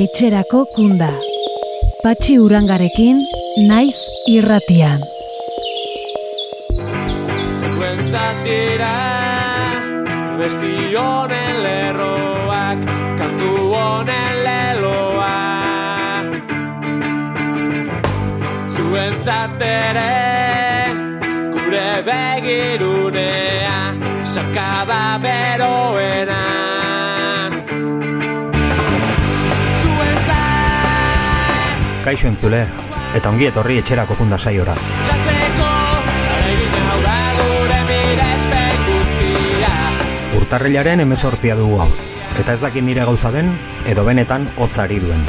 etxerako kunda. Patxi urangarekin, naiz irratian. Zuentzatira, besti honen lerroak, kantu honen leloa. Zuentzatere, gure begirunea, sakaba beroena. Kaixo entzule, eta ongi etorri etxerako kunda saiora. Urtarrilaren emezortzia dugu hau, eta ez dakit nire gauza den, edo benetan hotzari duen.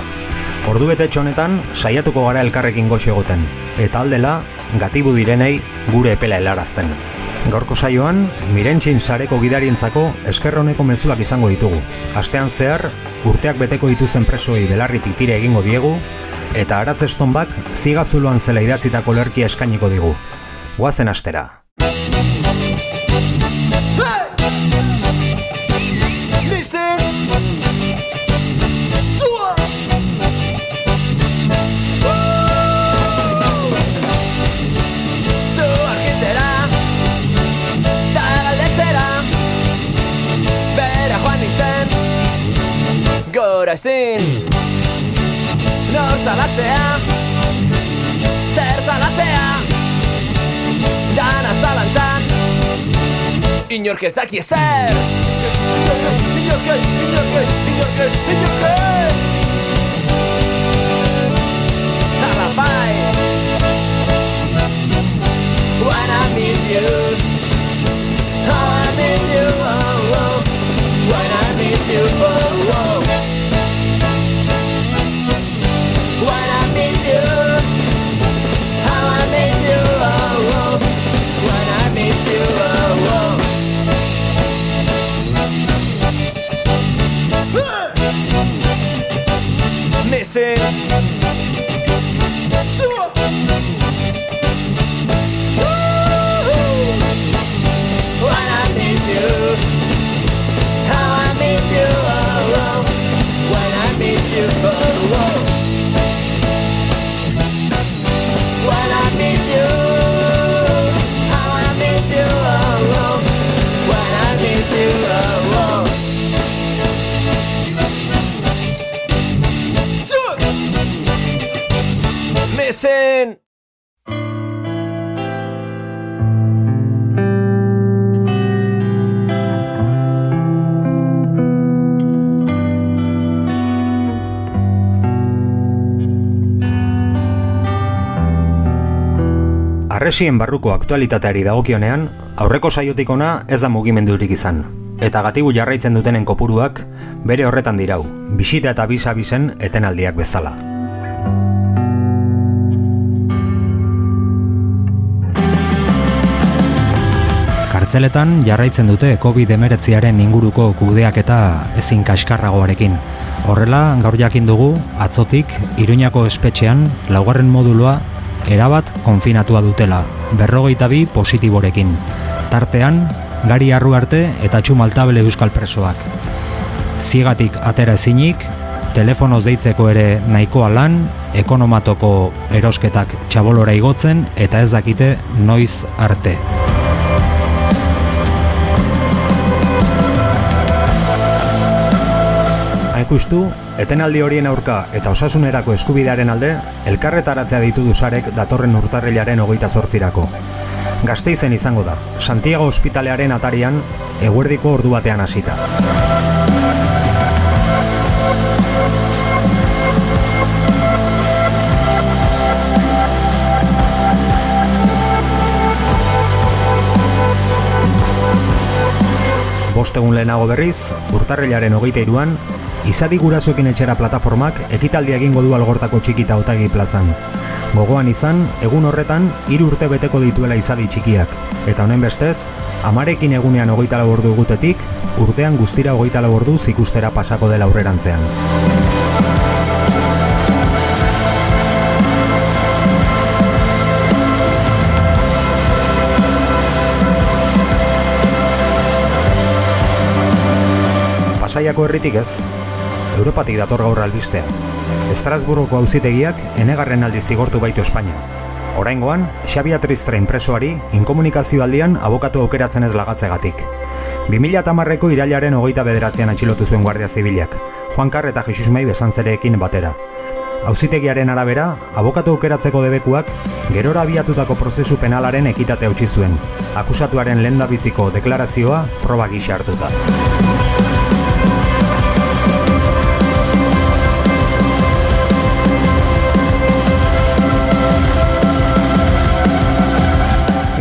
Ordu bete honetan saiatuko gara elkarrekin goxo egoten, eta aldela, gatibu direnei gure epela helarazten. Gaurko saioan, mirentxin sareko gidarientzako eskerroneko mezuak izango ditugu. Astean zehar, urteak beteko dituzen presoei belarritik tire egingo diegu, eta aratz estonbak zigazuloan zela idatzitako lerkia eskainiko digu. Guazen astera. Gora ezin. Nor zalatzea Zer zalatzea Dana zalantzan Inork ez daki ezer. Inork ez, inork ez, inork ez, inork ez Missing When Missing Arresien barruko aktualitateari dagokionean, aurreko saiotik ona ez da mugimendurik izan. Eta gatibu jarraitzen dutenen kopuruak bere horretan dirau, bisita eta bisa bisen etenaldiak bezala. Kartzeletan jarraitzen dute COVID-19aren inguruko kudeak eta ezin kaskarragoarekin. Horrela, gaur jakin dugu, atzotik, Iruñako espetxean, laugarren modulua erabat konfinatua dutela, berrogeita bi positiborekin. Tartean, gari arru arte eta txumaltabele euskal presoak. Zigatik atera ezinik, telefonoz deitzeko ere nahikoa lan, ekonomatoko erosketak txabolora igotzen eta ez dakite noiz arte. Justu, etenaldi horien aurka eta osasunerako eskubidearen alde, elkarretaratzea ditu duzarek datorren urtarrilaren hogeita zortzirako. Gasteizen izango da, Santiago ospitalearen atarian, eguerdiko ordu batean hasita. Bost egun lehenago berriz, urtarrilaren hogeita iruan, Izadi gurasoekin etxera plataformak ekitaldia egingo du algortako txikita otagi plazan. Gogoan izan, egun horretan, hiru urte beteko dituela izadi txikiak. Eta honen bestez, amarekin egunean hogeita ordu egutetik, urtean guztira hogeita ordu zikustera pasako dela aurrerantzean. Pasaiako herritik ez. Europatik dator gaur albistea. Estrasburgoko auzitegiak enegarren aldi zigortu baitu Espainia. Oraingoan, Xabi Atristra impresoari inkomunikazio aldian abokatu aukeratzen ez lagatzegatik. 2008ko irailaren hogeita bederatzean atxilotu zuen Guardia Zibilak, Juan Kar eta Jesus Mei besantzereekin batera. Auzitegiaren arabera, abokatu aukeratzeko debekuak gerora abiatutako prozesu penalaren ekitate utzi zuen, akusatuaren lendabiziko deklarazioa proba gisa hartuta.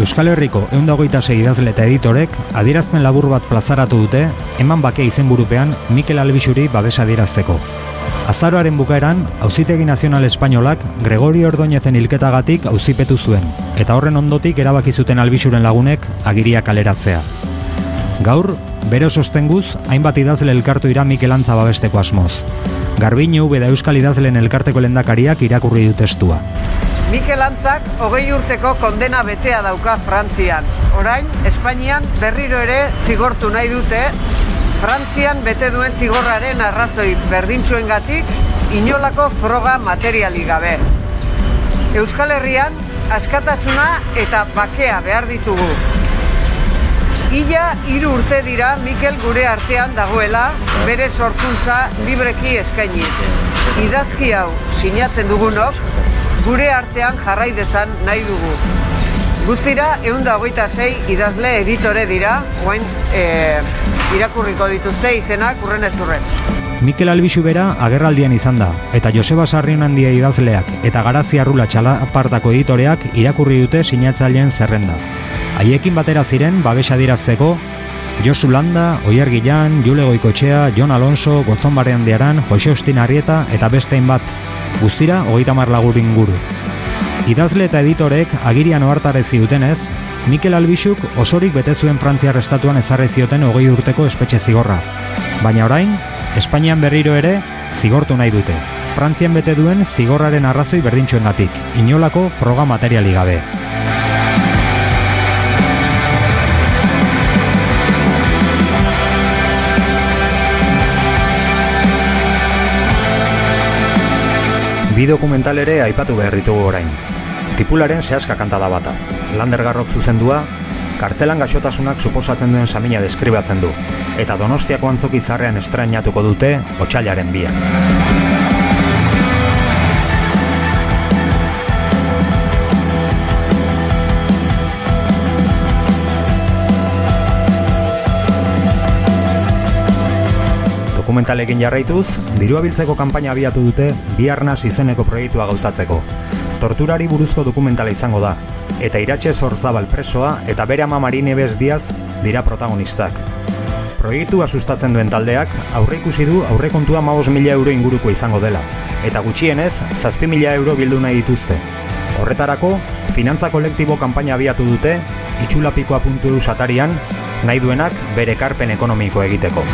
Euskal Herriko eundagoita idazle eta editorek adierazpen labur bat plazaratu dute eman bake izenburupean Mikel Albixuri babesa adierazteko. Azaroaren bukaeran, Auzitegi Nazional Espainolak Gregorio Ordoñezen hilketagatik auzipetu zuen, eta horren ondotik erabaki zuten albixuren lagunek agiria kaleratzea. Gaur, bere sostenguz, hainbat idazle elkartu ira Mikel Antza babesteko asmoz. Garbine ube da Euskal Idazleen elkarteko lendakariak irakurri du testua. Mikel Antzak hogei urteko kondena betea dauka Frantzian. Orain, Espainian berriro ere zigortu nahi dute, Frantzian bete duen zigorraren arrazoi berdintzuengatik inolako froga materiali gabe. Euskal Herrian, askatasuna eta bakea behar ditugu. Ila hiru urte dira Mikel gure artean dagoela bere sorkuntza libreki eskainiz. Idazki hau sinatzen dugunok, gure artean jarrai dezan nahi dugu. Guztira, egun da hogeita sei idazle editore dira, guain e, irakurriko dituzte izenak urren ez urren. Mikel Albixu bera agerraldian izan da, eta Joseba Sarrion handia idazleak eta Garazi Arrula txalapartako editoreak irakurri dute sinatzaileen zerrenda. Haiekin batera ziren babesa dirazteko Josu Landa, Oier Gilan, Jule Goikotxea, Jon Alonso, Gotzon Barrean diaran, Jose Ostin Arrieta eta bestein bat, guztira hogeita mar inguru. Idazle eta editorek agirian ohartarezi dutenez, Mikel Albixuk osorik bete zuen Frantziar estatuan ezarri zioten hogei urteko espetxe zigorra. Baina orain, Espainian berriro ere zigortu nahi dute. Frantzian bete duen zigorraren arrazoi berdintxuengatik, inolako froga materiali gabe. Bi dokumental ere aipatu behar ditugu orain. Tipularen zehaska kantada bata. Lander Garrok zuzendua, kartzelan gaxotasunak suposatzen duen samina deskribatzen du, eta donostiako antzoki zarrean estrainatuko dute otxailaren bian. Dokumentalekin jarraituz, dirua biltzeko kanpaina abiatu dute Biarnas izeneko proiektua gauzatzeko. Torturari buruzko dokumentala izango da, eta iratxe zorzabal presoa eta bere ama Marine Diaz dira protagonistak. Proiektua sustatzen duen taldeak aurre ikusi du aurrekontua maos mila euro inguruko izango dela, eta gutxienez, zazpi mila euro bildu nahi dituzte. Horretarako, finantza kolektibo kanpaina abiatu dute, itxulapikoa puntu satarian, nahi duenak bere karpen ekonomiko egiteko.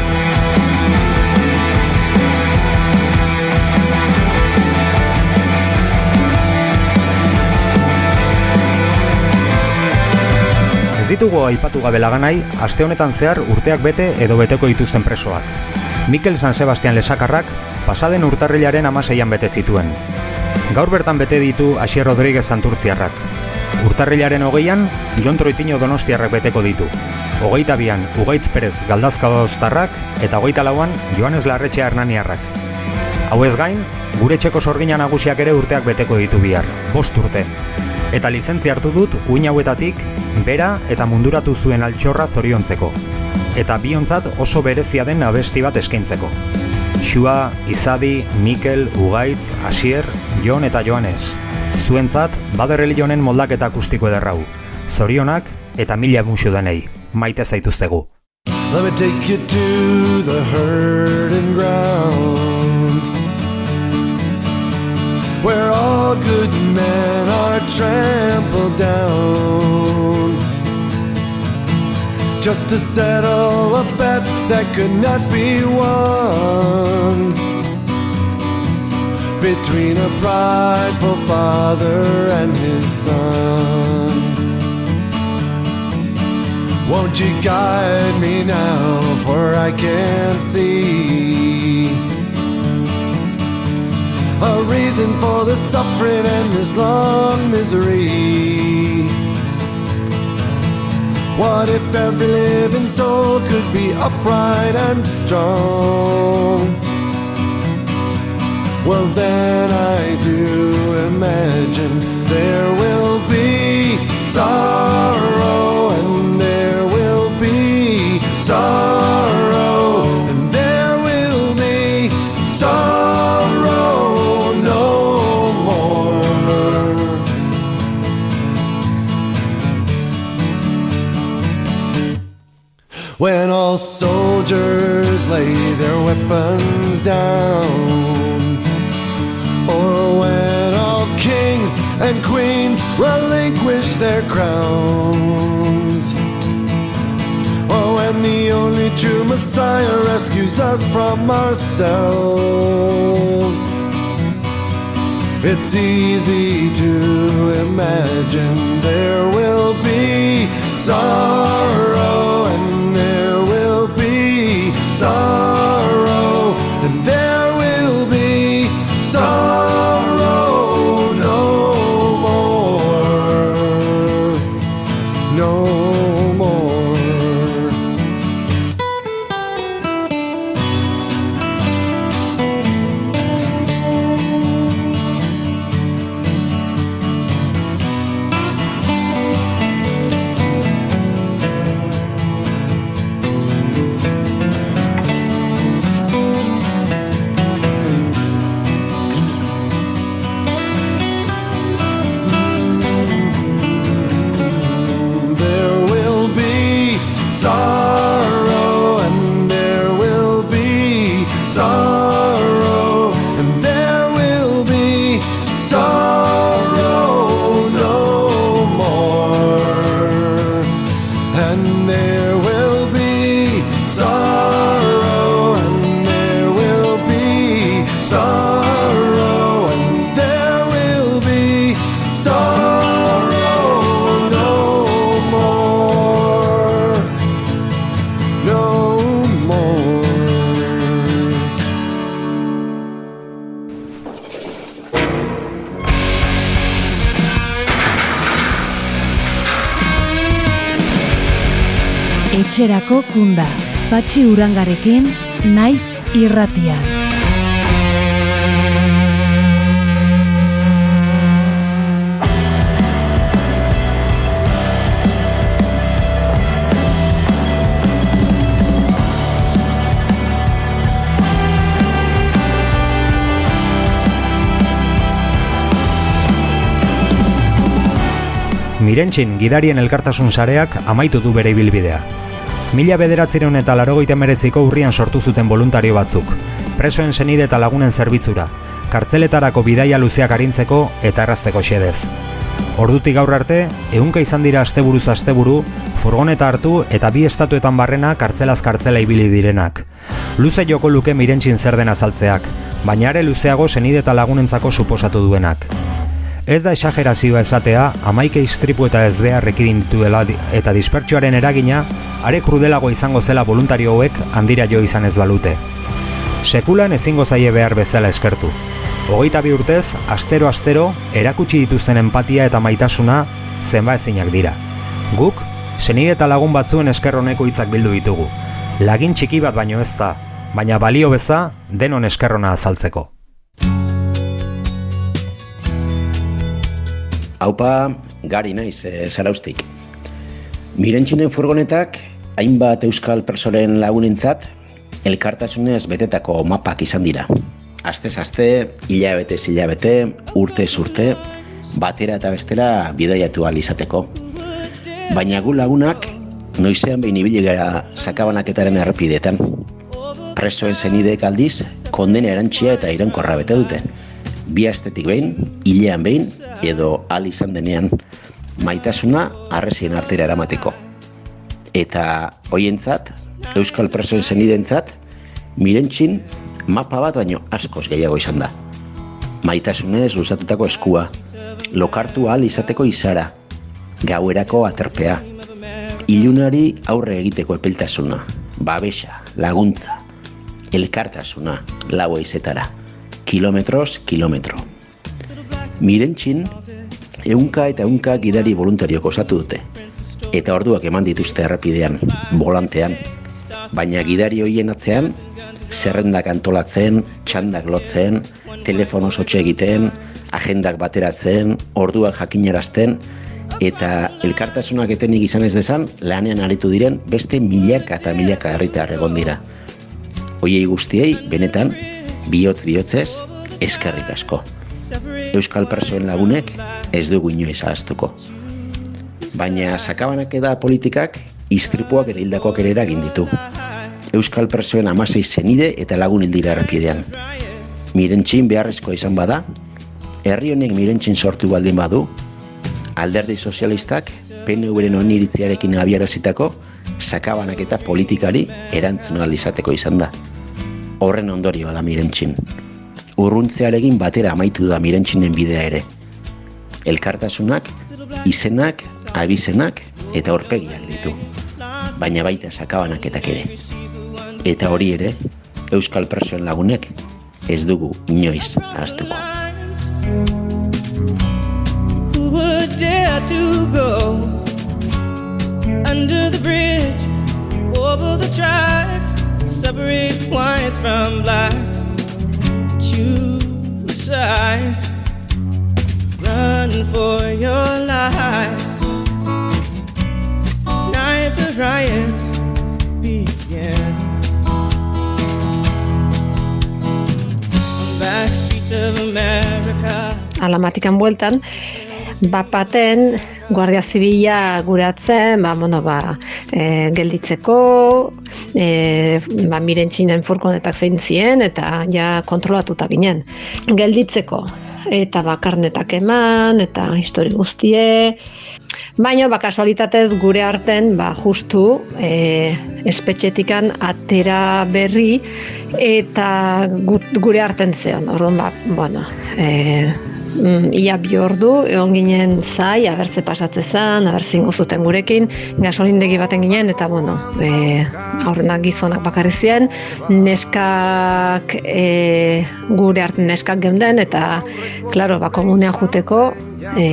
Ez ditugu aipatu gabe laganai, aste honetan zehar urteak bete edo beteko dituzten presoak. Mikel San Sebastian lesakarrak pasaden urtarrilaren amaseian bete zituen. Gaur bertan bete ditu Asier Rodríguez Santurtziarrak. Urtarrilaren hogeian, Jon Troitino Donostiarrak beteko ditu. Hogeita bian, Ugaitz Perez Galdazka Doztarrak eta hogeita lauan, Joanes Larretxe Hernaniarrak. Hau ez gain, gure txeko sorgina nagusiak ere urteak beteko ditu bihar, bost urte. Eta lizentzia hartu dut, uin hauetatik, bera eta munduratu zuen altxorra zoriontzeko. Eta biontzat oso berezia den abesti bat eskaintzeko. Xua, Izadi, Mikel, Ugaitz, Asier, Jon eta Joanes. Zuentzat, baderreli jonen moldaketa akustiko ederrau. Zorionak eta mila musu denei. Maite zaituztegu. Let me take you to the hurting ground Where all good are trampled down. Just to settle a bet that could not be won. Between a prideful father and his son. Won't you guide me now, for I can't see a reason for the suffering and this long misery. What if every living soul could be upright and strong? Well, then I do imagine there will be sorrow, and there will be sorrow, lay their weapons down, or when all kings and queens relinquish their crowns, or when the only true Messiah rescues us from ourselves. It's easy to imagine there will be sorrow song. Etxerako kunda. Patxi urangarekin, naiz irratia. Mirentxin gidarien elkartasun sareak amaitu du bere ibilbidea. Mila bederatzireun eta larogeita meretziko urrian sortu zuten voluntario batzuk, presoen senide eta lagunen zerbitzura, kartzeletarako bidaia luzeak arintzeko eta errazteko xedez. Ordutik gaur arte, ehunka izan dira asteburuz asteburu, furgoneta hartu eta bi estatuetan barrena kartzelaz kartzela ibili direnak. Luze joko luke mirentxin zer den azaltzeak, baina are luzeago senide eta lagunentzako suposatu duenak. Ez da esagerazioa esatea, amaike istripu eta dituela di- eta dispertsioaren eragina, are krudelago izango zela voluntario hauek handira jo izan ez balute. Sekulan ezingo zaie behar bezala eskertu. Hogeita bi urtez, astero-astero, erakutsi dituzten empatia eta maitasuna zenba ezinak dira. Guk, senide eta lagun batzuen esker honeko hitzak bildu ditugu. Lagin txiki bat baino ez da, baina balio beza denon eskerrona azaltzeko. Haupa, gari naiz, e, zaraustik. Mirentxinen furgonetak, hainbat euskal persoren lagunentzat, elkartasunez betetako mapak izan dira. Astez aste, hilabete hilabete, urte urte, batera eta bestela bidaiatu izateko. Baina gu lagunak, noizean behin ibili gara sakabanaketaren errepidetan. Presoen zenideek aldiz, kondena erantxia eta iraunkorra bete dute. Bi astetik behin, hilean behin, edo al izan denean, maitasuna arresien artera eramateko. Eta hoientzat, Euskal presoen zenidentzat, mirentxin mapa bat baino askoz gehiago izan da. Maitasunez luzatutako eskua, lokartu ahal izateko izara, gauerako aterpea, ilunari aurre egiteko epeltasuna, babesa, laguntza, elkartasuna, lau izetara. kilometros kilometro. Mirentxin, eunka eta eunka gidari voluntariok osatu dute. Eta orduak eman dituzte errepidean, volantean. Baina gidari hoien atzean, zerrendak antolatzen, txandak lotzen, telefono sotxe egiten, agendak bateratzen, orduak jakinarazten, eta elkartasunak etenik izan ez dezan, lanean aritu diren beste milaka eta milaka herritar egon dira. Hoiei guztiei, benetan, bihotz bihotzez, eskerrik asko. Euskal persoen lagunek ez dugu inoiz ahaztuko. Baina sakabanak eda politikak istripuak eta hildakoak ere eragin ditu. Euskal persoen amasei zenide eta lagun hildira errepidean. Mirentxin beharrezkoa izan bada, herri honek mirentxin sortu baldin badu, alderdi sozialistak PNV-ren oniritziarekin abiarazitako sakabanak eta politikari erantzun izateko izan da. Horren ondorioa da mirentxin. Urruntzearekin batera amaitu da mirentxinen bidea ere. Elkartasunak, izenak, abizenak eta horpegiak ditu. Baina baita sakabanaketak ere. Eta hori ere, Euskal Presoen lagunek ez dugu inoiz ahaztuko. Under the bridge, over the tracks separates whites from blacks? suicides, run for your lives. Tonight the riots begin. Back streets of America. A la matica envueltan, va baten Guardia Zibila guratzen, ba, bueno, ba, e, gelditzeko, e, ba, mirentxinen furgonetak zein ziren, eta ja kontrolatuta ginen. Gelditzeko, eta ba, karnetak eman, eta histori guztie, Baina, ba, kasualitatez gure arten, ba, justu, e, espetxetikan atera berri, eta gut, gure arten zeon, orduan, ba, bueno, e, mm, ia bi ordu, egon ginen zai, abertze pasatze zan, abertze zuten gurekin, gasolindegi baten ginen, eta bueno, e, aurrenak gizonak bakarri ziren, neskak e, gure arten neskak geunden, eta, klaro, ba, komunean juteko, e,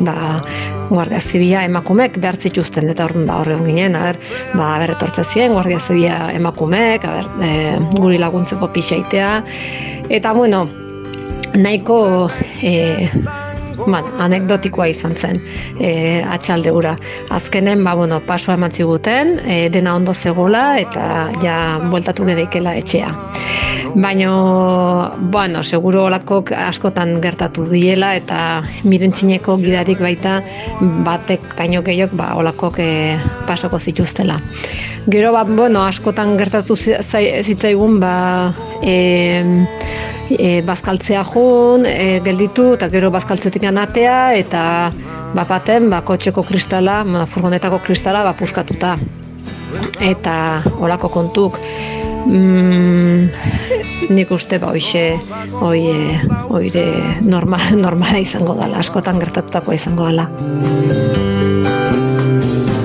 ba, Guardia Zibila emakumek behar zituzten eta orduan ba horre ginen, aber, ba ber etortze ziren Guardia Zibila emakumek, aber, e, guri laguntzeko pixaitea eta bueno, nahiko e, bueno, anekdotikoa izan zen e, atxalde hura. Azkenen, ba, bueno, pasoa eman ziguten, e, dena ondo zegola eta ja bueltatu gedeikela etxea. Baina, bueno, seguro olakok askotan gertatu diela eta mirentxineko gidarik baita batek baino gehiok ba, olakok e, pasako zituztela. Gero, ba, bueno, askotan gertatu zi- zai- zitzaigun, ba, e, e, bazkaltzea jun, e, gelditu, eta gero bazkaltzetik atea, eta bapaten, ba, kotxeko kristala, ba, furgonetako kristala, ba, puskatuta. Eta olako kontuk, mm, nik uste ba hoixe hoi hoire normal, normala izango dela, askotan gertatutakoa izango dela.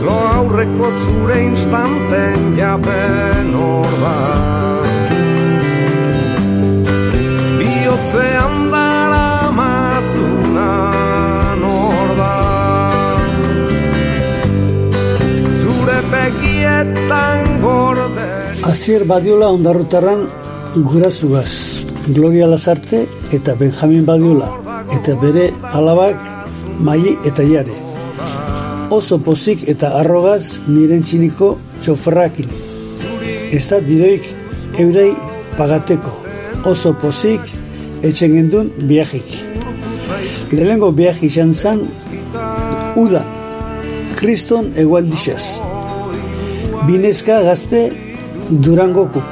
Lo aurreko zure instanten japen hor da Biotzean dara matzuna nor da Zure begietan gorderi Azier Badiola ondarrotarran gurazuaz, Gloria Lazarte eta Benjamin Badiola, eta bere alabak Mai eta Jare. Oso pozik eta arrogaz mirentxiniko txoferrakin. Ez da diroik eurei pagateko. Oso pozik etxen gendun biajik. Lehengo biaj izan zan, udan, kriston egualdixaz. Binezka gazte Durangokuk.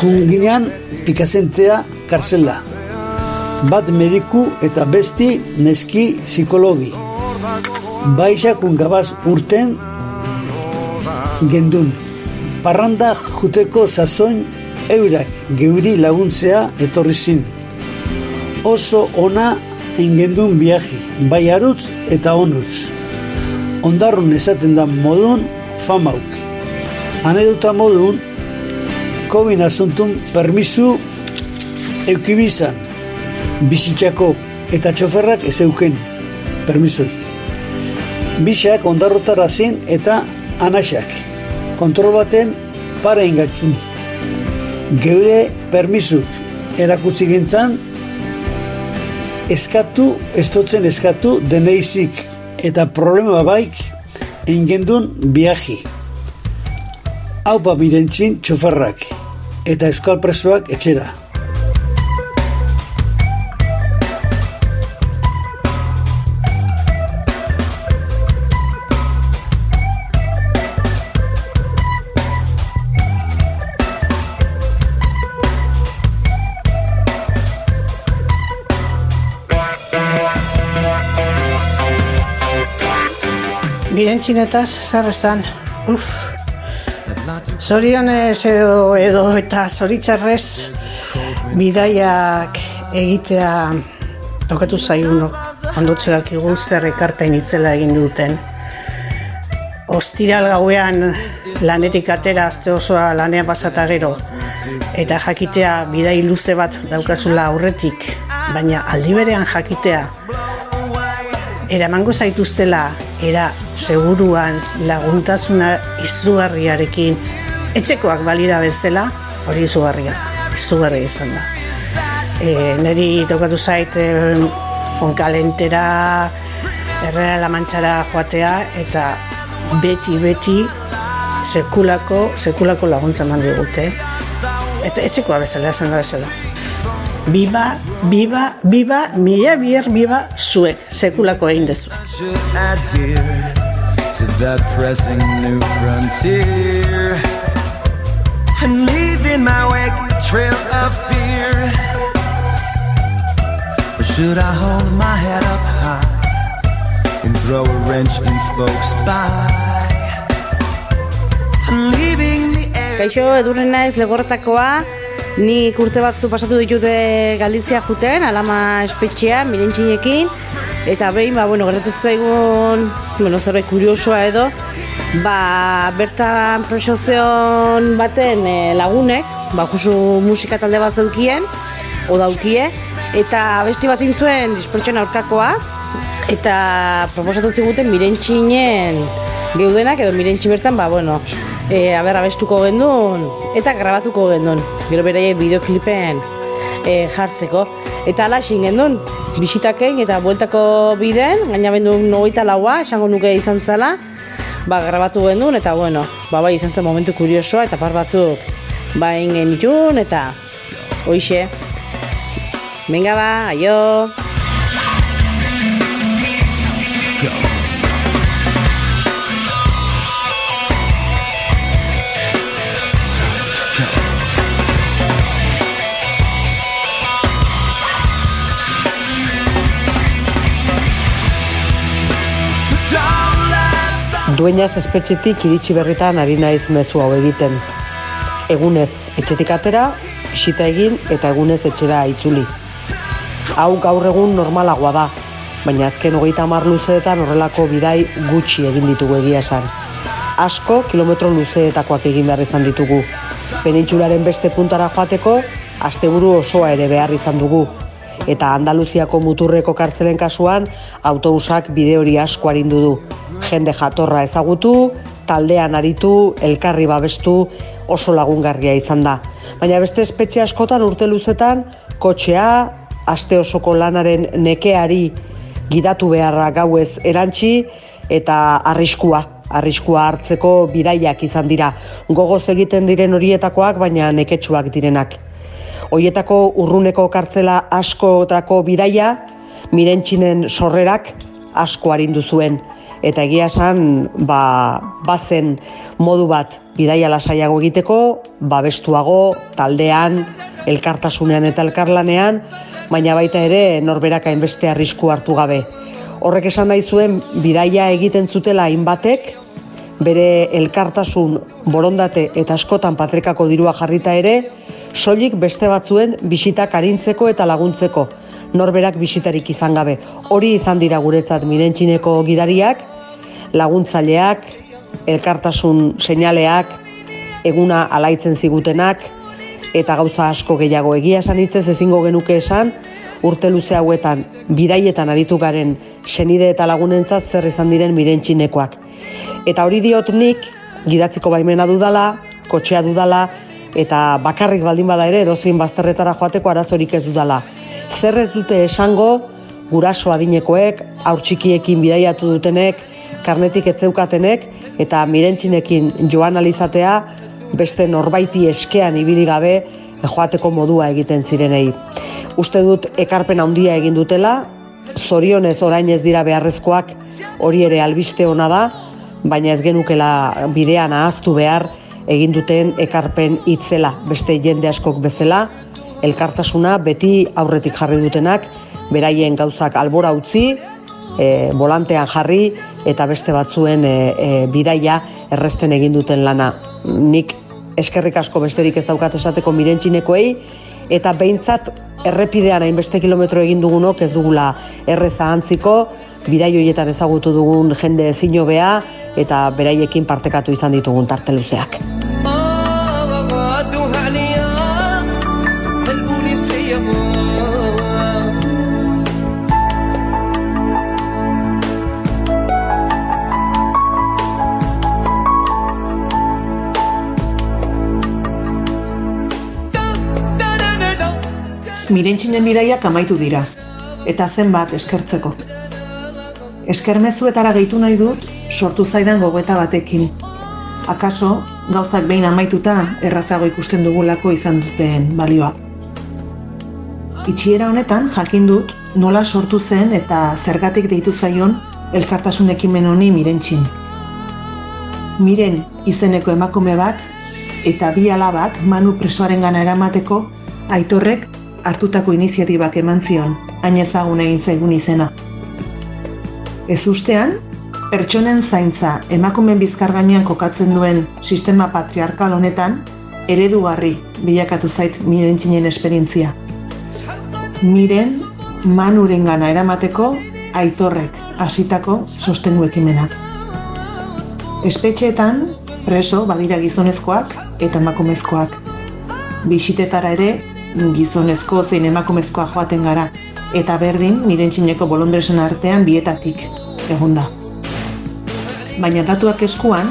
Junginean pikazentea karzela. Bat mediku eta besti neski psikologi. Baixakun gabaz urten gendun. Parranda juteko sasoin eurak geuri laguntzea etorri zin. Oso ona ingendun biaji, bai arutz eta onutz. Ondarrun esaten da modun famauk. Anedota modun, COVID asuntun permisu eukibizan, bizitzako eta txoferrak ez euken permisoi. Bisak ondarrotara zin eta anaxak, kontrol baten pare ingatxun. Geure permisuk erakutsi gintzan, eskatu, estotzen eskatu deneizik eta problema baik ingendun biaji. Haupa mirentzin txoferrak eta euskal presoak etxera. Mirentxinetaz, zer esan, uf, zorionez edo, edo eta zoritzarrez bidaiak egitea tokatu zaigunok ondotxe dakigu zer ekarpen itzela egin duten. Ostiral gauean lanetik atera azte osoa lanean pasata gero eta jakitea bidai luze bat daukazula aurretik, baina aldi berean jakitea eramango zaituztela era seguruan laguntasuna izugarriarekin. Etxekoak balira bezala hori izugarria izugarria izan da. E, niri tokatu zait e, onkalentera errera lamantxara joatea eta beti beti sekulako sekulako laguntza eman digute. Eta etxekoa bezala esan da bezala Biba, biba, biba, mila bier, biba, zuek, sekulako egin dezu. should adhere to that pressing new frontier and leave in my wake a trail of fear. Or should I hold my head up high and throw a wrench in spokes by? I'm leaving the air. Kaixo, edurrena ez legorretakoa, nik urte batzu pasatu ditute Galizia juten, alama espetxea, mirentxinekin, eta behin, ba, bueno, gertatu zaigun, bueno, zerbait kuriosoa edo, ba, bertan presozion baten eh, lagunek, ba, justu musika talde bat zeukien, o daukie, eta besti bat intzuen dispertsoen aurkakoa, eta proposatu ziguten mirentxinen geudenak, edo mirentxi bertan, ba, bueno, e, aber abestuko gendun, eta grabatuko gendun, gero beraiek bideoklipen e, jartzeko. Eta ala esin gendun, bisitaken eta bueltako biden, gaina bendu nogeita laua, esango nuke izan zala, ba, grabatu gendun, eta bueno, ba, bai izan zen momentu kuriosoa, eta par batzuk, ba, ingen itun, eta hoixe. Venga ba, aio! Dueñas espetxetik iritsi berritan ari naiz mezu hau egiten. Egunez etxetik atera, bisita egin eta egunez etxera itzuli. Hau gaur egun normalagoa da, baina azken hogeita hamar luzeetan horrelako bidai gutxi egin ditugu egia esan. Asko kilometro luzeetakoak egin behar izan ditugu. Penintxularen beste puntara joateko, asteburu osoa ere behar izan dugu. Eta Andaluziako muturreko kartzelen kasuan, autobusak bide hori asko arindu du. Jende jatorra ezagutu, taldean aritu, elkarri babestu, oso lagungarria izan da. Baina beste espetxe askotan urte luzetan, kotxea, aste osoko lanaren nekeari gidatu beharra gauez erantzi eta arriskua arriskua hartzeko bidaiak izan dira. Gogoz egiten diren horietakoak, baina neketsuak direnak. Hoietako urruneko kartzela askotako bidaia, mirentxinen sorrerak asko arindu zuen. Eta egia esan, ba, bazen modu bat bidaia lasaiago egiteko, babestuago, taldean, elkartasunean eta elkarlanean, baina baita ere norberak hainbeste arrisku hartu gabe. Horrek esan nahi zuen bidaia egiten zutela hainbatek, bere elkartasun borondate eta askotan patrikako dirua jarrita ere, soilik beste batzuen bisitak arintzeko eta laguntzeko, norberak bisitarik izan gabe. Hori izan dira guretzat mirentxineko gidariak, laguntzaileak, elkartasun seinaleak, eguna alaitzen zigutenak, eta gauza asko gehiago egia esan hitzez ezingo genuke esan, urte luze hauetan bidaietan aritu garen senide eta lagunentzat zer izan diren mirentxinekoak. Eta hori diot nik, gidatziko baimena dudala, kotxea dudala, eta bakarrik baldin bada ere edozein bazterretara joateko arazorik ez dudala. Zer ez dute esango, guraso adinekoek, aurtxikiekin bidaiatu dutenek, karnetik etzeukatenek, eta mirentxinekin joan alizatea, beste norbaiti eskean ibili gabe joateko modua egiten zirenei. Uste dut ekarpen handia egin dutela, zorionez orain ez dira beharrezkoak hori ere albiste ona da, baina ez genukela bidean ahaztu behar egin duten ekarpen hitzela beste jende askok bezala, elkartasuna beti aurretik jarri dutenak, beraien gauzak albora utzi, e, volantean jarri eta beste batzuen e, e, bidaia erresten egin duten lana. Nik eskerrik asko besterik ez daukat esateko mirentxinekoei, eta behintzat errepidean hainbeste kilometro egin dugunok ez dugula erreza antziko, bidai horietan ezagutu dugun jende ezin eta beraiekin partekatu izan ditugun tarte Mirentxinen bidaiak amaitu dira, eta zenbat eskertzeko. Eskermezuetara gehitu nahi dut, sortu zaidan gogoeta batekin. Akaso, gauzak behin amaituta errazago ikusten dugulako izan duten balioa. Itxiera honetan jakin dut nola sortu zen eta zergatik deitu zaion elkartasun ekimen honi mirentxin. Miren izeneko emakume bat eta bi alabak manu presoaren gana eramateko aitorrek hartutako iniziatibak eman zion, hain ezagun egin zaigun izena. Ez ustean, pertsonen zaintza emakumen bizkar gainean kokatzen duen sistema patriarkal honetan, eredugarri bilakatu zait miren txinen esperientzia. Miren manuren gana eramateko aitorrek hasitako sostengu ekimena. Espetxeetan, preso badira gizonezkoak eta emakumezkoak. Bisitetara ere gizonezko zein emakumezkoa joaten gara, eta berdin mirentxineko bolondresen artean bietatik egon da. Baina datuak eskuan,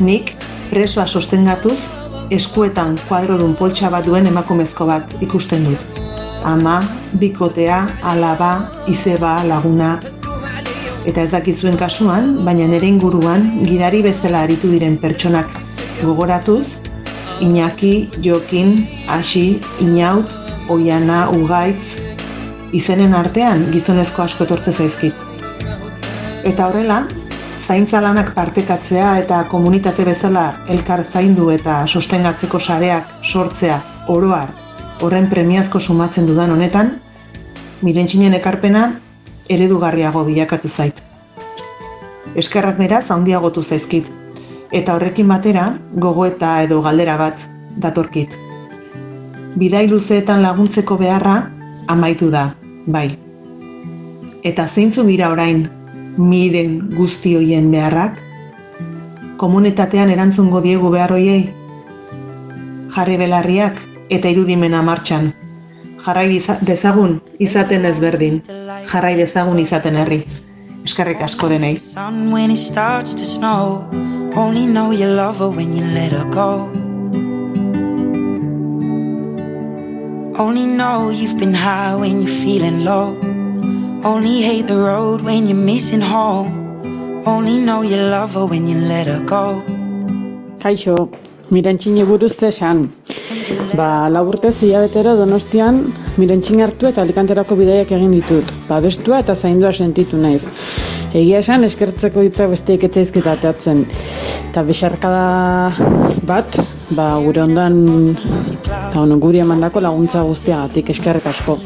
nik presoa sostengatuz eskuetan kuadrodun poltsa bat duen emakumezko bat ikusten dut. Ama, bikotea, alaba, izeba, laguna, eta ez dakizuen kasuan, baina nere inguruan gidari bezala aritu diren pertsonak gogoratuz, Iñaki, Jokin, Asi, Inaut, Oiana, Ugaitz, izenen artean gizonezko asko etortze zaizkit. Eta horrela, zaintza lanak partekatzea eta komunitate bezala elkar zaindu eta sostengatzeko sareak sortzea oroar horren premiazko sumatzen dudan honetan, mirentxinen ekarpena eredugarriago bilakatu zait. Eskerrak beraz handiagotu zaizkit, eta horrekin batera gogoeta edo galdera bat datorkit. Bidai luzeetan laguntzeko beharra amaitu da, bai. Eta zeintzu dira orain miren guzti hoien beharrak? Komunitatean erantzungo diegu behar hoiei? Jarri belarriak eta irudimena martxan. Jarrai dezagun izaten ezberdin. Jarrai dezagun izaten herri. Eskerrik asko denei. sun when it starts to snow. Only know you love her when you let her go. Only know you've been high when you're feeling low. Only hate the road when you're missing home. Only know you love her when you let her go. Kaixo, mirentxini buruz zesan. Ba, laburtez hilabetero donostian mirentxin hartu eta alikanterako bidaiak egin ditut. Ba, bestua eta zaindua sentitu naiz. Egia esan eskertzeko hitzak besteik etzaizkit ateatzen. Eta besarkada bat, ba, gure ondan, eta ono, guri emandako laguntza guztiagatik eskerrik asko.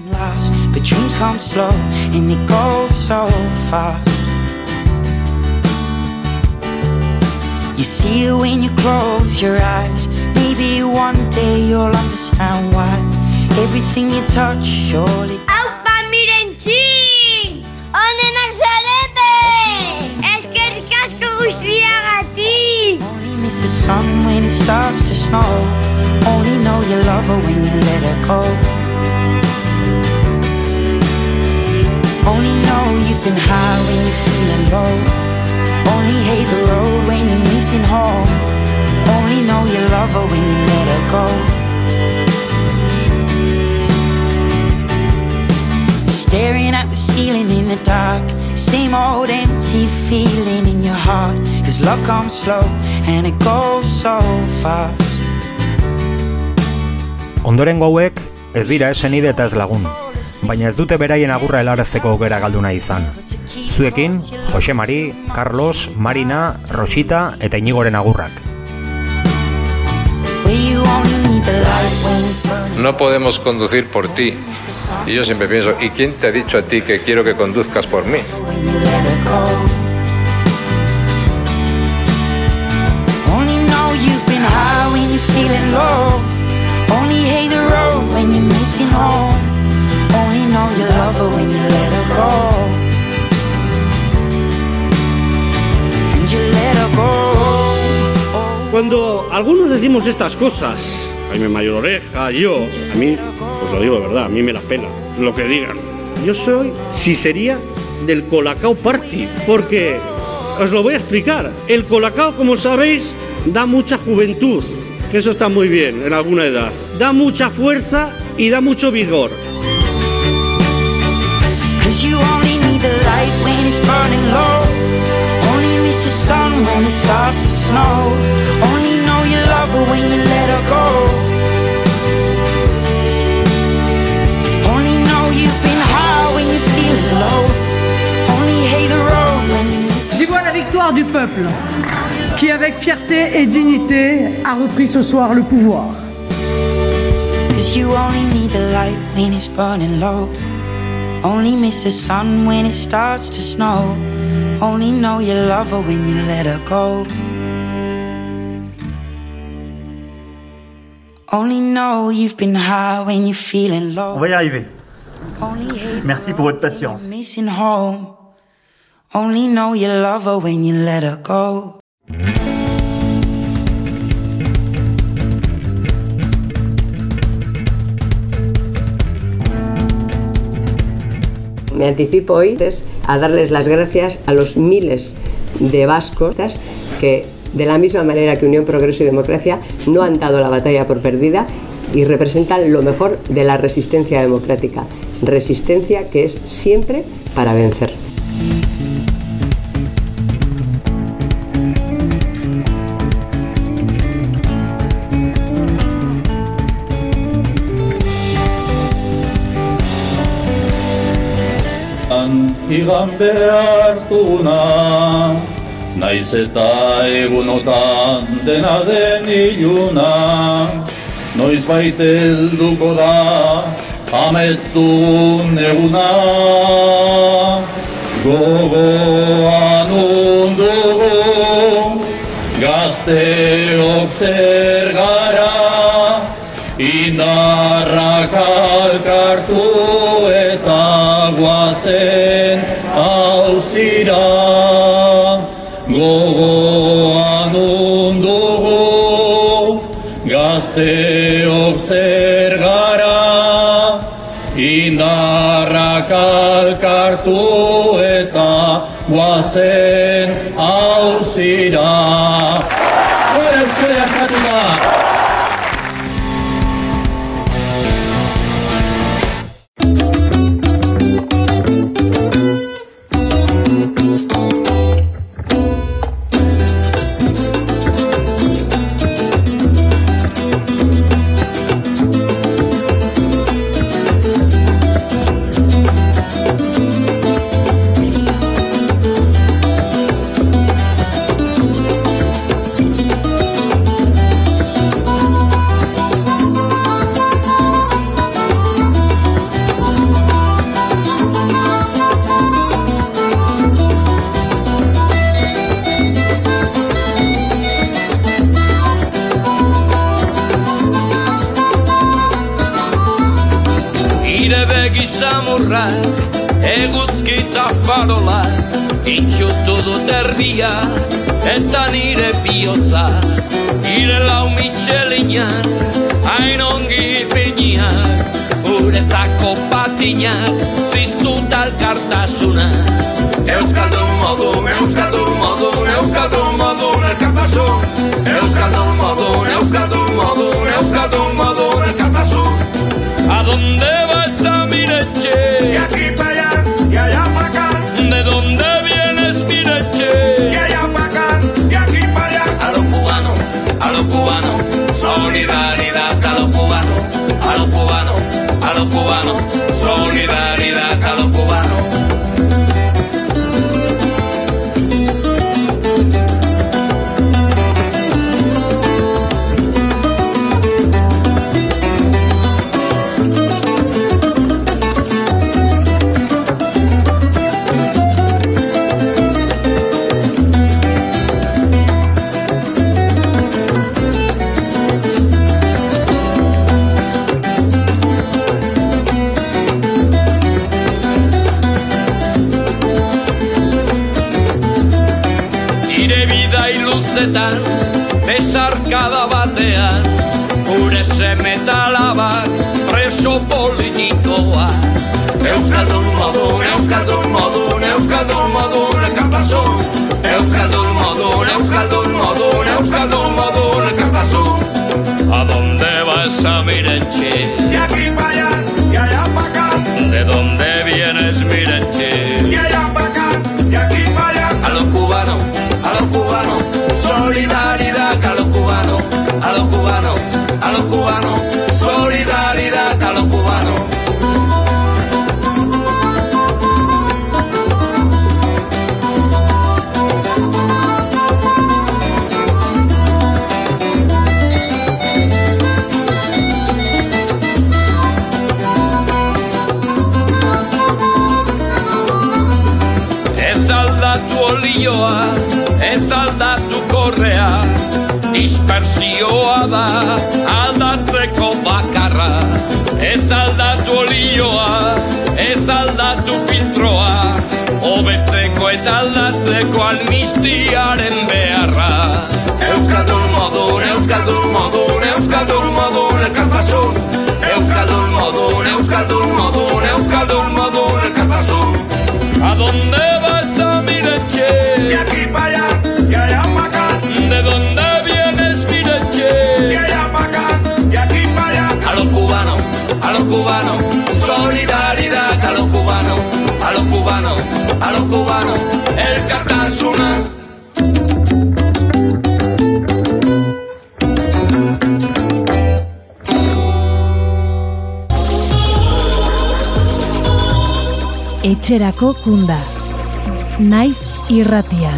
You see it when you close your eyes. Maybe one day you'll understand why everything you touch surely. Aupa mirentxin! Onenak zarete! Eskerrik asko guztiagatik! Miss the sun when it starts to snow. Only know you love her when you let her go. Only know you've been high when you're feeling low. Only hate the road when you're missing home. Only know you love her when you let her go. Staring at the ceiling in the dark. Same old empty feeling in your heart. Cause love comes slow and it goes so fast. Ondoren hauek ez dira esenide eta ez lagun, baina ez dute beraien agurra helarazteko aukera galdu nahi izan. Zuekin, Jose Mari, Carlos, Marina, Rosita eta Inigoren agurrak. No podemos conducir por ti. Y yo siempre pienso, ¿y quién te ha dicho a ti que quiero que conduzcas por mí? Cuando algunos decimos estas cosas, Jaime Mayor Oreja, yo, a mí, pues lo digo de verdad, a mí me la pela lo que digan. Yo soy, si sería, del Colacao Party, porque os lo voy a explicar. El Colacao, como sabéis, da mucha juventud, que eso está muy bien en alguna edad. Da mucha fuerza y da mucho vigor. Peuple, qui avec fierté et dignité a repris ce soir le pouvoir. Cause you only need the light when it's burning low. Only miss the sun when it starts to snow. Only know you love her when you let her go. Only know you've been high when you're feeling low. On va y arriver. Merci pour votre patience. Only know you love her when you let her go. Me anticipo hoy pues, a darles las gracias a los miles de vascos que, de la misma manera que Unión Progreso y Democracia, no han dado la batalla por perdida y representan lo mejor de la resistencia democrática. Resistencia que es siempre para vencer. Igan behar duguna, naiz eta egunotan dena den iluna, noiz baite helduko da, amets dugun eguna. Gogoan undugu, gazteok zer guazen hauzira. Aldatzeko almistiaren beharra. Euskaldun modun, Euskaldun modun, Euskaldun modun, elkartasun. Euskaldun modun, Euskaldun modun, Euskaldun modun, elkartasun. ¿A dónde vas a Mireche? De aquí para allá, y allá para acá. ¿De dónde vienes, Mireche? De allá para acá, de aquí para allá. A los cubanos, a los cubanos, solidaridad a los cubanos, a los cubanos, a los cubanos, Etxerako kunda. Naiz irratian.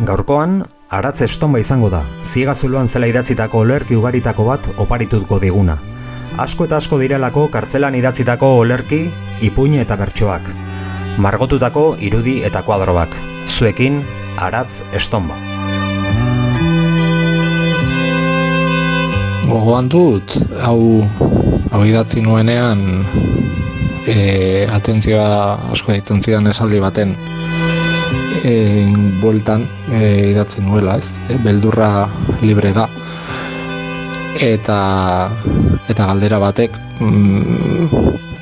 Gaurkoan, aratz estonba izango da, ziegazuloan zela idatzitako olerki ugaritako bat oparituko diguna. Asko eta asko direlako kartzelan idatzitako olerki, ipuin eta bertsoak. Margotutako irudi eta kuadroak. Zuekin, aratz estonba. Gogoan dut, hau, hau idatzi nuenean, e, atentzioa asko ditzen zidan esaldi baten e, bueltan e, idatzi nuela, ez? E, beldurra libre da. Eta, eta galdera batek mm,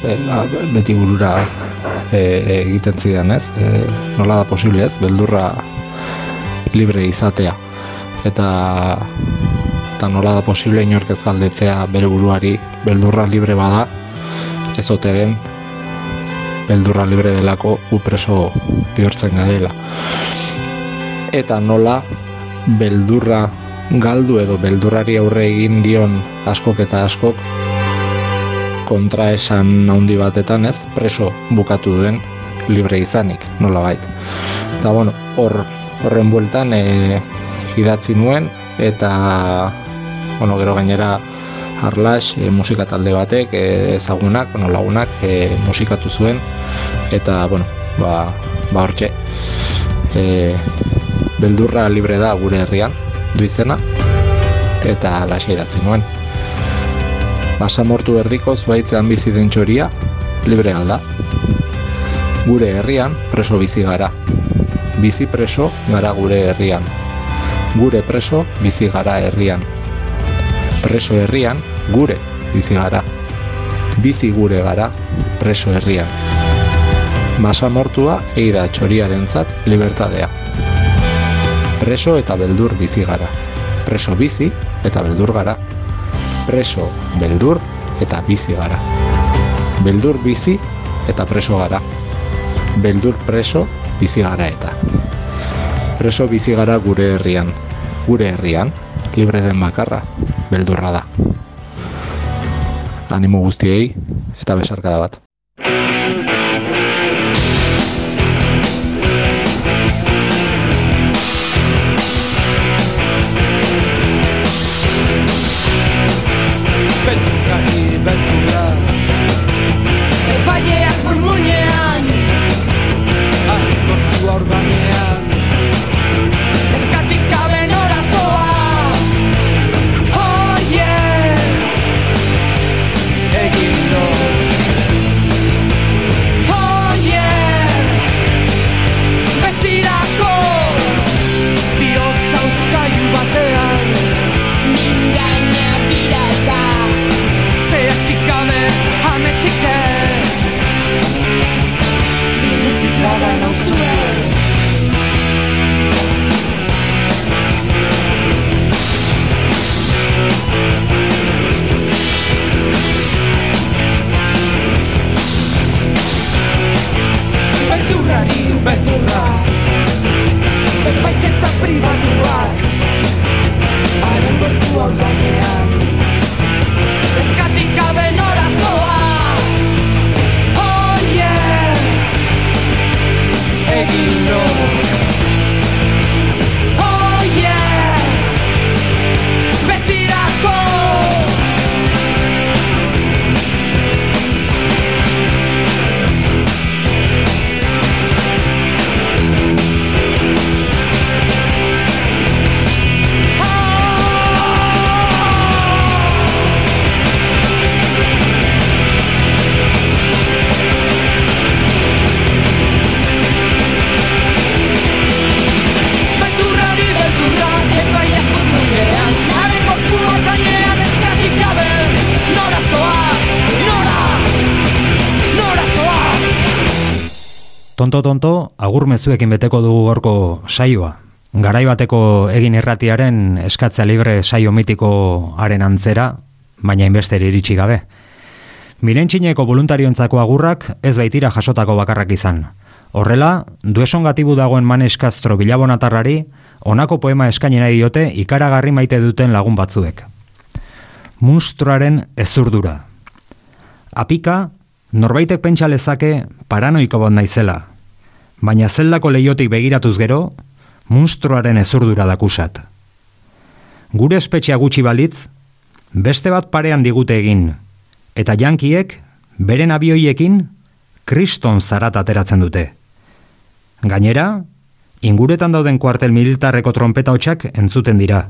e, ba, beti burura e, egiten zidan, ez? E, nola da posible, ez? Beldurra libre izatea. Eta eta nola da posible inork ez galdetzea bere buruari beldurra libre bada ez ote den beldurra libre delako gu preso bihurtzen garela eta nola beldurra galdu edo beldurrari aurre egin dion askok eta askok kontra esan handi batetan ez preso bukatu duen libre izanik nola bait eta bueno hor horren bueltan e, idatzi nuen eta bueno, gero gainera Arlas e, musika talde batek e, ezagunak, bueno, lagunak e, musikatu zuen eta bueno, ba, ba hortxe e, beldurra libre da gure herrian du izena eta alaxe idatzi nuen. Basamortu erdiko zuaitzean bizi den txoria, libre alda. Gure herrian preso bizi gara. Bizi preso gara gure herrian. Gure preso bizi gara herrian. Preso herrian gure bizi gara. Bizi gure gara preso herrian. Basamortua eida txoriarentzat libertadea. Preso eta beldur bizi gara. Preso bizi eta beldur gara. Preso, beldur eta bizi gara. Beldur bizi eta preso gara. Beldur preso bizi gara eta. Preso bizi gara gure herrian. Gure herrian, libre den bakarra, beldurra da. Animo guztiei eta besarkada bat. Tonto tonto, agur mezuekin beteko dugu gorko saioa. Garai bateko egin erratiaren eskatzea libre saio mitikoaren antzera, baina inbester iritsi gabe. Mirentxineko voluntarioentzako agurrak ez baitira jasotako bakarrak izan. Horrela, dueson gatibu dagoen Manes Castro bilabonatarrari, honako poema eskaini nahi diote ikaragarri maite duten lagun batzuek. Munstruaren ezurdura. Apika, norbaitek pentsa lezake paranoiko bat naizela, baina zeldako leiotik begiratuz gero, munstruaren ezurdura dakusat. Gure espetxea gutxi balitz, beste bat parean digute egin, eta jankiek, beren abioiekin, kriston zarat ateratzen dute. Gainera, inguretan dauden kuartel militarreko trompeta hotxak entzuten dira.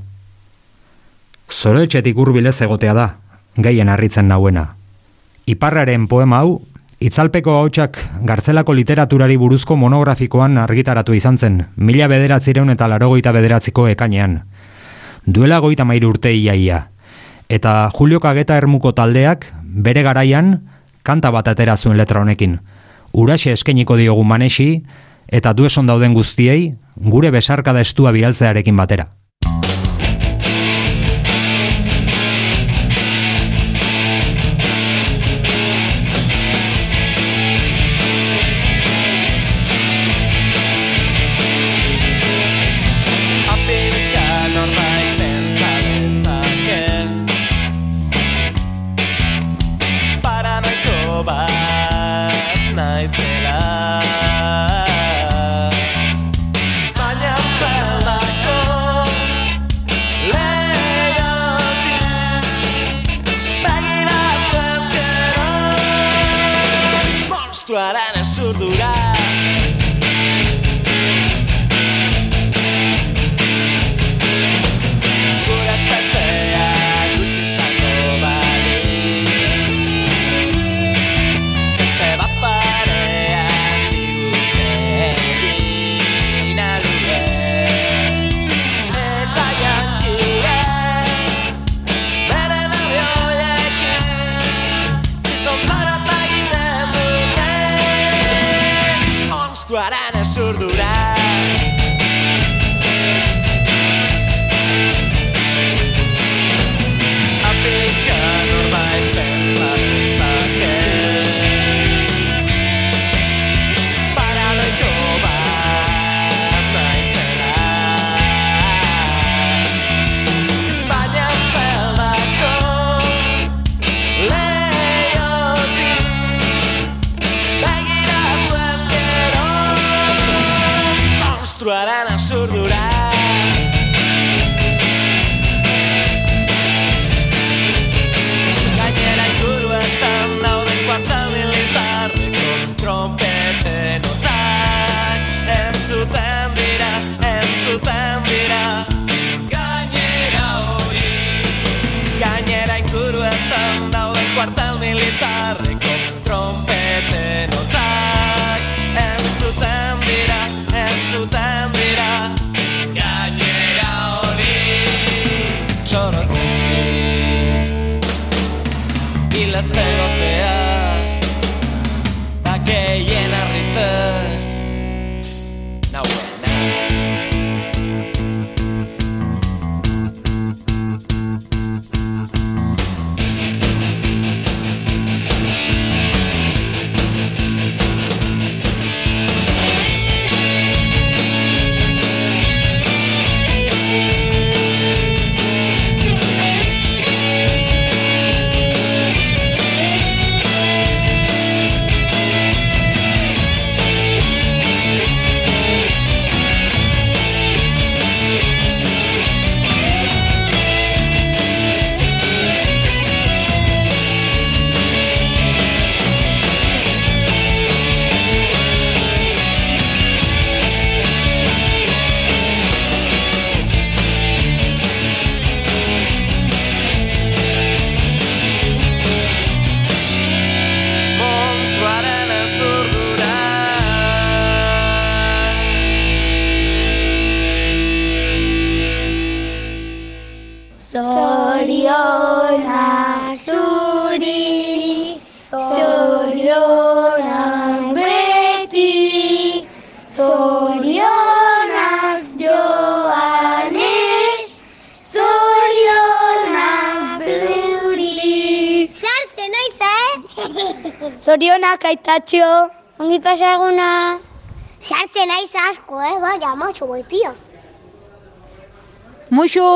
Zoroetxetik hurbilez egotea da, gehien harritzen nauena. Iparraren poema hau, itzalpeko hautsak gartzelako literaturari buruzko monografikoan argitaratu izan zen, mila bederatzireun eta larogoita bederatziko ekainean. Duela goita mairu urte iaia. Eta Julio Kageta ermuko taldeak, bere garaian, kanta bat atera zuen letra honekin. Uraxe eskeniko diogu manesi, eta dueson dauden guztiei, gure besarkada estua bialtzearekin batera. Zorionak aitatxo. Ongi pasaguna. Sartzen aiz asko, eh? Baina, matxo, boi, pio. Muxu!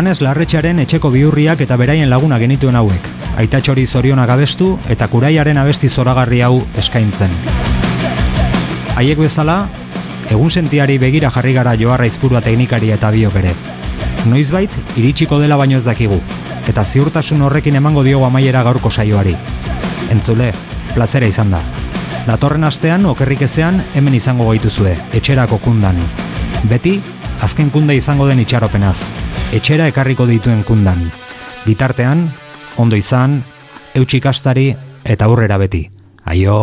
Joanes Larretxaren etxeko biurriak eta beraien laguna genituen hauek. Aitatxori zoriona gabestu eta kuraiaren abesti zoragarri hau eskaintzen. Haiek bezala, egun sentiari begira jarri gara joarra izpurua teknikari eta biok ere. Noizbait, iritsiko dela baino ez dakigu, eta ziurtasun horrekin emango diogu amaiera gaurko saioari. Entzule, plazera izan da. Datorren astean, okerrik ezean, hemen izango gaituzue, etxerako kundan. Beti, azken kunda izango den itxaropenaz, etxera ekarriko dituen kundan. Bitartean, ondo izan, eutxikastari eta aurrera beti. Aio!